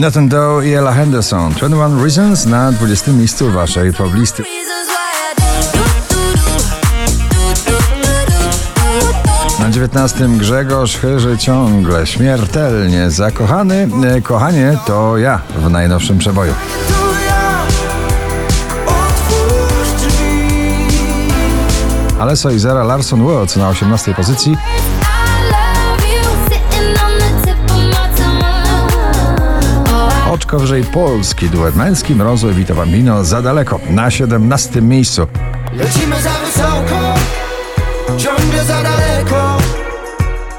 Nathan Doe i Ella Henderson. 21 Reasons na 20 miejscu waszej poblisty. Na 19 Grzegorz Chyży ciągle śmiertelnie zakochany. E, Kochanie to ja w najnowszym przeboju. Alesso i Zara Larson Woods na 18 pozycji. Oczko wyżej polski duet męski Mrozu i Vito Bambino za daleko na 17 miejscu. Lecimy za wysoko, ciągle za daleko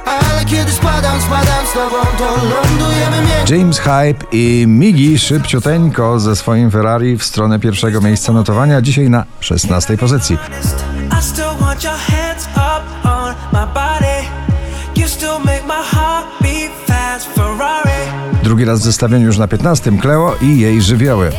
Ale kiedy spadam, spadam z tobą, to lądujemy miękko James Hype i Migi szybciuteńko ze swoim Ferrari w stronę pierwszego miejsca notowania, dzisiaj na 16 pozycji. I still want your hands up on my body. Drugi raz w zestawieniu już na 15 Kleo i jej żywioły.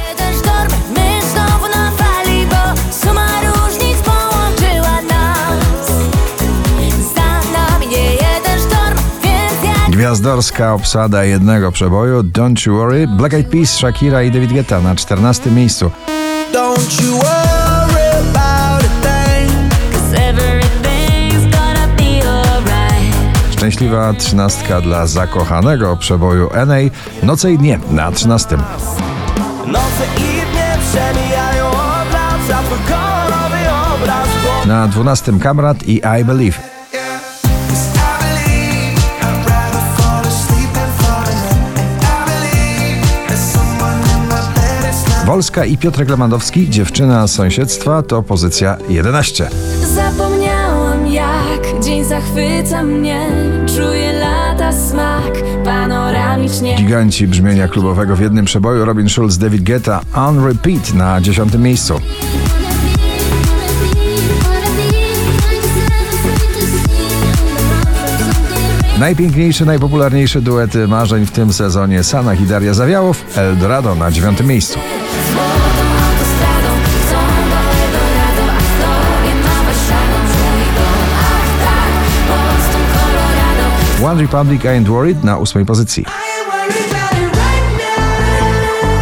Gwiazdorska obsada jednego przeboju Don't You Worry, Black Eyed Peas, Shakira i David Guetta na 14 miejscu. Szczęśliwa trzynastka dla zakochanego przeboju NA Noce i dnie na 13. Noce i dnie przemijają od lat, za twój kolorowy obraz. Na 12 Kamrat i I Believe. Wolska i Piotrek Lewandowski, dziewczyna z sąsiedztwa to pozycja 11. Zapomniałam jak zachwyca mnie Czuję lata smak panoramicznie Giganci brzmienia klubowego w jednym przeboju Robin Schulz, David Guetta, On Repeat na 10 miejscu. Najpiękniejsze, najpopularniejsze duety marzeń w tym sezonie Sanach i Daria Zawiałów, Eldorado na 9 miejscu. One Republic Ain't Worried na 8 pozycji. I ain't worried alive.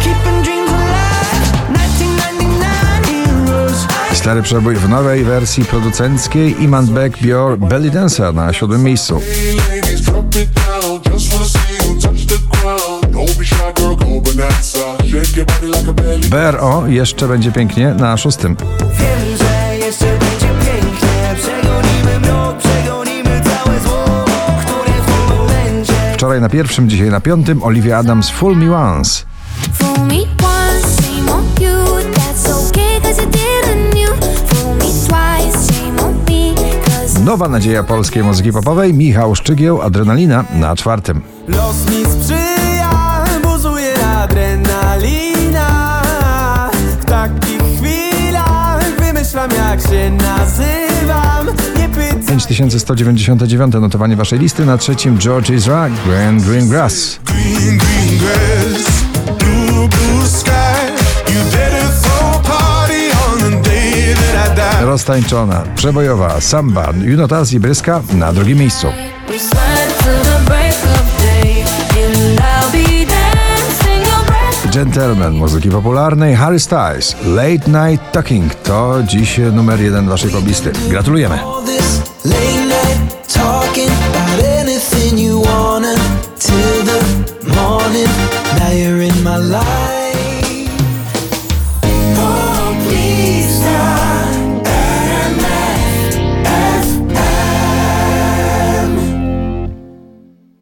1999 heroes. Stary przebój w nowej wersji producenckiej Iman Beck Bior Belly Dancer na 7 miejscu. ladies, drop it down. Just wanna Wczoraj na pierwszym, dzisiaj na piątym Olivia Adams Full Me Once. Nowa nadzieja polskiej muzyki popowej Michał Szczygieł Adrenalina na czwartym. Los mi sprzyja, buzuje adrenalina. W takich chwilach wymyślam jak się nazywam. Nie pytam. 5199 notowanie waszej listy na trzecim George Ezra Grand Green Grass. Green, green grass. Blue, blue. Roztańczona, przebojowa samba Junotaz i Bryska na drugim miejscu. Gentleman muzyki popularnej Harry Styles Late Night Talking to dziś numer jeden waszej poblisty. Gratulujemy. Late night talking